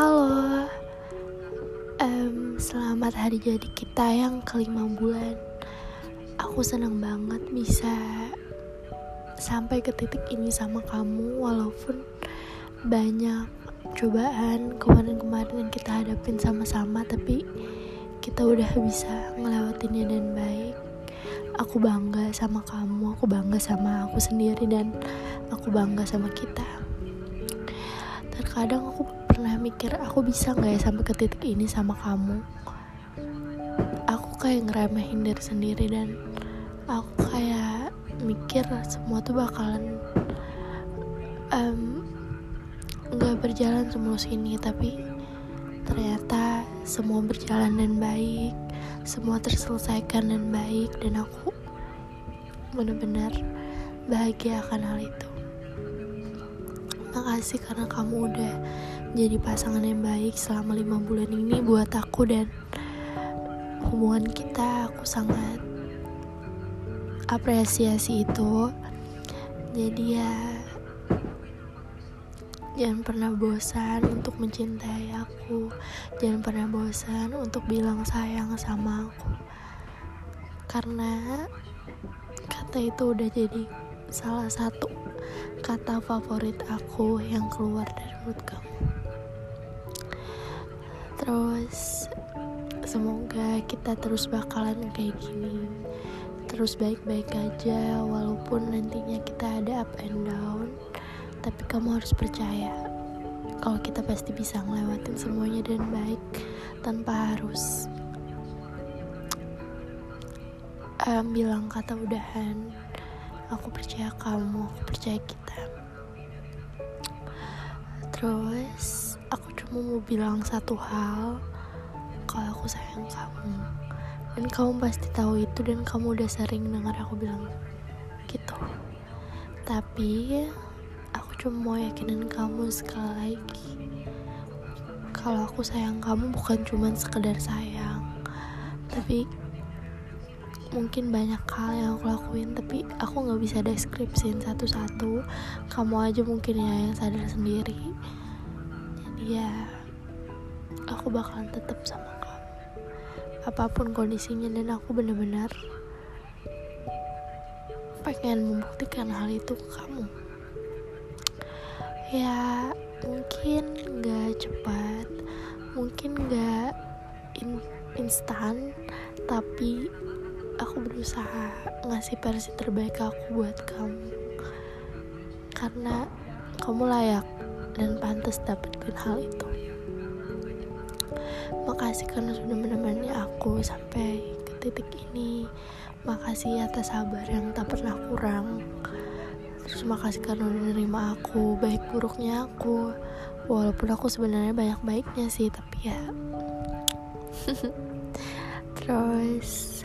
Halo, um, selamat hari jadi kita yang kelima bulan. Aku senang banget bisa sampai ke titik ini sama kamu, walaupun banyak cobaan kemarin-kemarin yang kita hadapin sama-sama, tapi kita udah bisa ngelewatinnya dan baik. Aku bangga sama kamu, aku bangga sama aku sendiri, dan aku bangga sama kita. Terkadang aku pernah mikir aku bisa nggak ya sampai ke titik ini sama kamu? Aku kayak ngeremehin diri sendiri dan aku kayak mikir semua tuh bakalan nggak um, berjalan semulus ini tapi ternyata semua berjalan dan baik semua terselesaikan dan baik dan aku benar-benar bahagia akan hal itu makasih karena kamu udah jadi pasangan yang baik selama lima bulan ini buat aku dan hubungan kita aku sangat apresiasi itu. Jadi ya jangan pernah bosan untuk mencintai aku. Jangan pernah bosan untuk bilang sayang sama aku. Karena kata itu udah jadi salah satu kata favorit aku yang keluar dari mulut kamu. Terus semoga kita terus bakalan kayak gini. Terus baik-baik aja walaupun nantinya kita ada up and down tapi kamu harus percaya kalau kita pasti bisa ngelewatin semuanya dan baik tanpa harus um, bilang kata udahan aku percaya kamu aku percaya kita. Terus aku cuma mau bilang satu hal. Kalau aku sayang kamu. Dan kamu pasti tahu itu dan kamu udah sering dengar aku bilang gitu. Tapi aku cuma mau yakinin kamu sekali lagi. Kalau aku sayang kamu bukan cuma sekedar sayang tapi mungkin banyak hal yang aku lakuin tapi aku nggak bisa deskripsiin satu-satu. Kamu aja mungkin ya yang sadar sendiri. Ya aku bakalan tetap sama kamu. Apa pun kondisinya dan aku benar-benar pengen membuktikan hal itu ke kamu. Ya mungkin gak cepat mungkin gak in instan tapi aku berusaha ngasih versi terbaik aku buat kamu. Karena kamu layak dan pantas dapatkan hal itu. Makasih karena sudah menemani aku sampai ke titik ini. Makasih atas sabar yang tak pernah kurang. Terus makasih karena udah nerima aku baik buruknya aku. Walaupun aku sebenarnya banyak baiknya sih tapi ya. Terus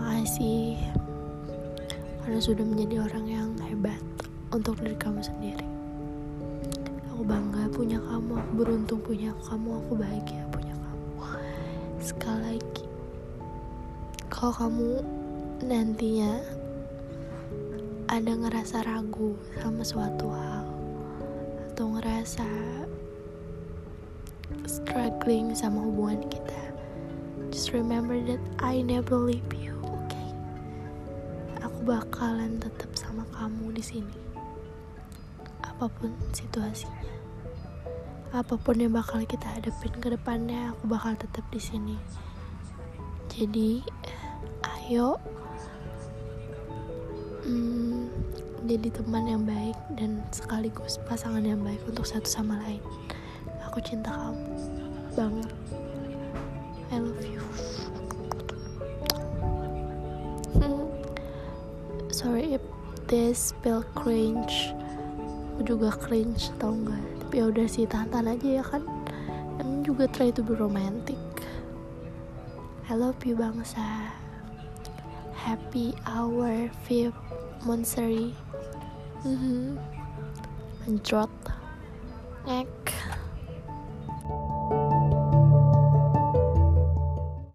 makasih. Karena sudah menjadi orang yang hebat untuk diri kamu sendiri. Aku bangga punya kamu aku beruntung punya kamu aku bahagia punya kamu. Sekali lagi kalau kamu nantinya ada ngerasa ragu sama suatu hal atau ngerasa struggling sama hubungan kita just remember that I never leave you bakalan tetap sama kamu di sini. Apa pun situasinya. Apa pun yang bakal kita hadapin ke depannya aku bakal tetap di sini. Jadi ayo hmm, jadi teman yang baik dan sekaligus pasangan yang baik untuk satu sama lain. Aku cinta kamu banget. I love you sorry if this feel cringe. Aku juga cringe tau gak tapi ya udah sih tahan aja ya kan? Emang juga try to be romantic. I love you bangsa. Happy hour fifth monthsary mm -hmm. Anjrot